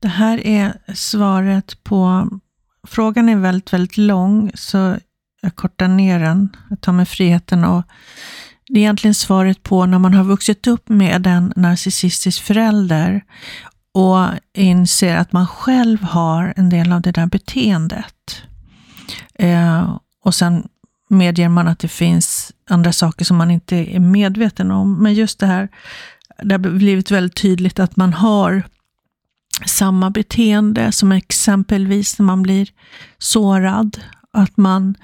Det här är svaret på... Frågan är väldigt, väldigt lång, så jag kortar ner den. Jag tar mig friheten och det är egentligen svaret på när man har vuxit upp med en narcissistisk förälder och inser att man själv har en del av det där beteendet. Eh, och sen medger man att det finns andra saker som man inte är medveten om. Men just det här, det har blivit väldigt tydligt att man har samma beteende som exempelvis när man blir sårad. Att man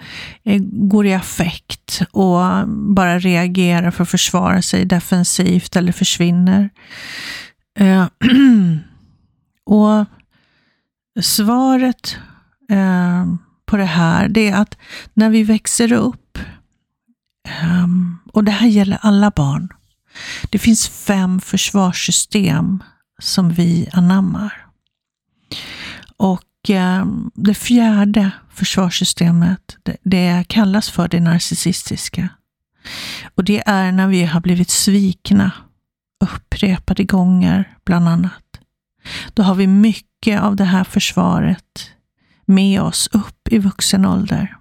eh, går i affekt och bara reagerar för att försvara sig defensivt eller försvinner. Eh, och svaret eh, på det här, det är att när vi växer upp, ehm, och det här gäller alla barn, det finns fem försvarssystem som vi anammar. Och ehm, det fjärde försvarssystemet, det kallas för det narcissistiska. Och det är när vi har blivit svikna upprepade gånger, bland annat. Då har vi mycket av det här försvaret med oss upp i vuxen ålder.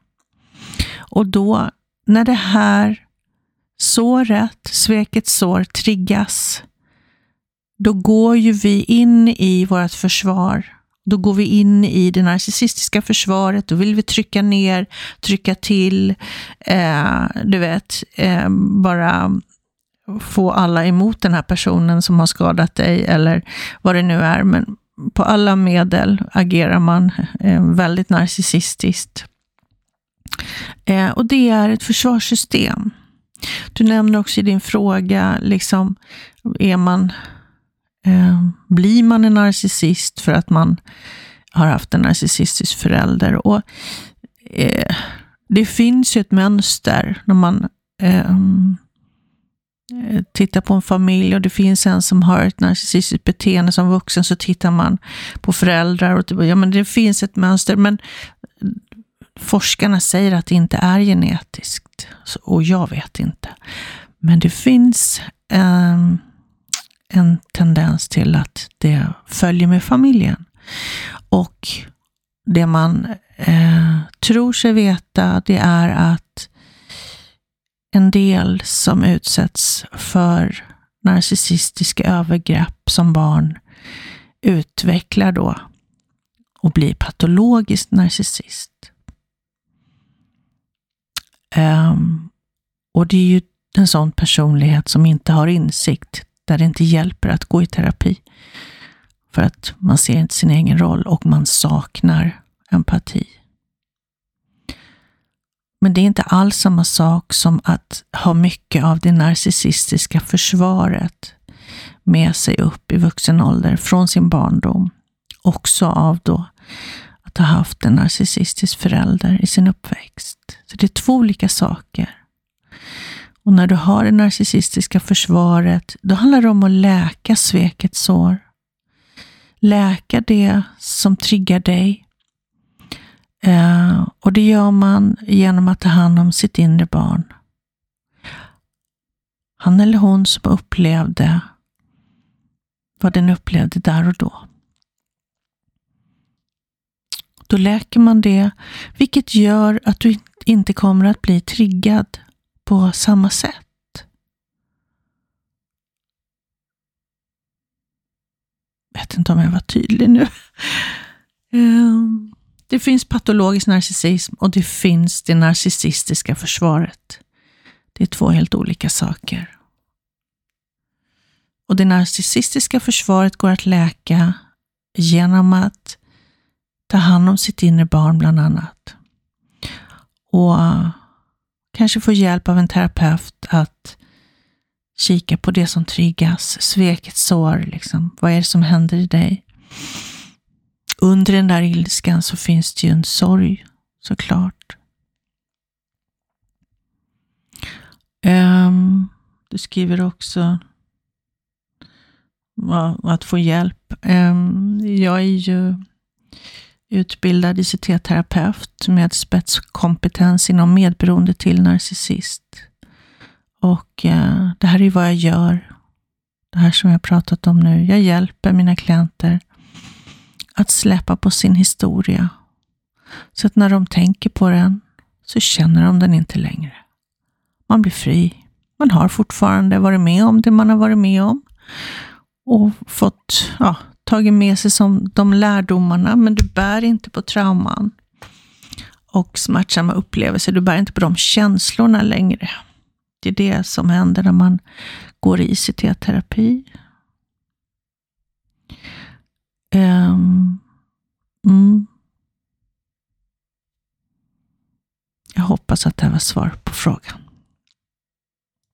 Och då, när det här såret, svekets sår, triggas, då går ju vi in i vårt försvar. Då går vi in i det narcissistiska försvaret, då vill vi trycka ner, trycka till, eh, du vet, eh, bara få alla emot den här personen som har skadat dig eller vad det nu är. Men på alla medel agerar man eh, väldigt narcissistiskt. Eh, och det är ett försvarssystem. Du nämner också i din fråga, liksom, är man, Eh, blir man en narcissist för att man har haft en narcissistisk förälder? Och, eh, det finns ju ett mönster när man ehm, eh, tittar på en familj och det finns en som har ett narcissistiskt beteende som vuxen så tittar man på föräldrar och typ, ja, men det finns ett mönster. Men forskarna säger att det inte är genetiskt och jag vet inte. Men det finns eh, en tendens till att det följer med familjen. Och det man eh, tror sig veta, det är att en del som utsätts för narcissistiska övergrepp som barn utvecklar då och blir patologiskt narcissist. Um, och det är ju en sån personlighet som inte har insikt, där det inte hjälper att gå i terapi. För att man ser inte sin egen roll och man saknar empati. Men det är inte alls samma sak som att ha mycket av det narcissistiska försvaret med sig upp i vuxen ålder från sin barndom. Också av då att ha haft en narcissistisk förälder i sin uppväxt. Så det är två olika saker. Och när du har det narcissistiska försvaret, då handlar det om att läka svekets sår. Läka det som triggar dig eh, och det gör man genom att ta hand om sitt inre barn. Han eller hon som upplevde vad den upplevde där och då. Då läker man det, vilket gör att du inte kommer att bli triggad på samma sätt. Jag vet inte om jag var tydlig nu. Ehm, det finns patologisk narcissism och det finns det narcissistiska försvaret. Det är två helt olika saker. Och det narcissistiska försvaret går att läka genom att ta hand om sitt inre barn bland annat. Och kanske få hjälp av en terapeut att kika på det som triggas, sveket sår, liksom. vad är det som händer i dig? under den där ilskan så finns det ju en sorg såklart. Um, du skriver också att få hjälp. Um, jag är ju utbildad ICT-terapeut med spetskompetens inom medberoende till narcissist. Och eh, det här är vad jag gör. Det här som jag pratat om nu. Jag hjälper mina klienter att släppa på sin historia. Så att när de tänker på den så känner de den inte längre. Man blir fri. Man har fortfarande varit med om det man har varit med om och fått, ja, tagit med sig som de lärdomarna, men du bär inte på trauman och smärtsamma upplevelser. Du bär inte på de känslorna längre. Det är det som händer när man går i ICT-terapi. Um, ehm, mm. Jag hoppas att det var svar på frågan.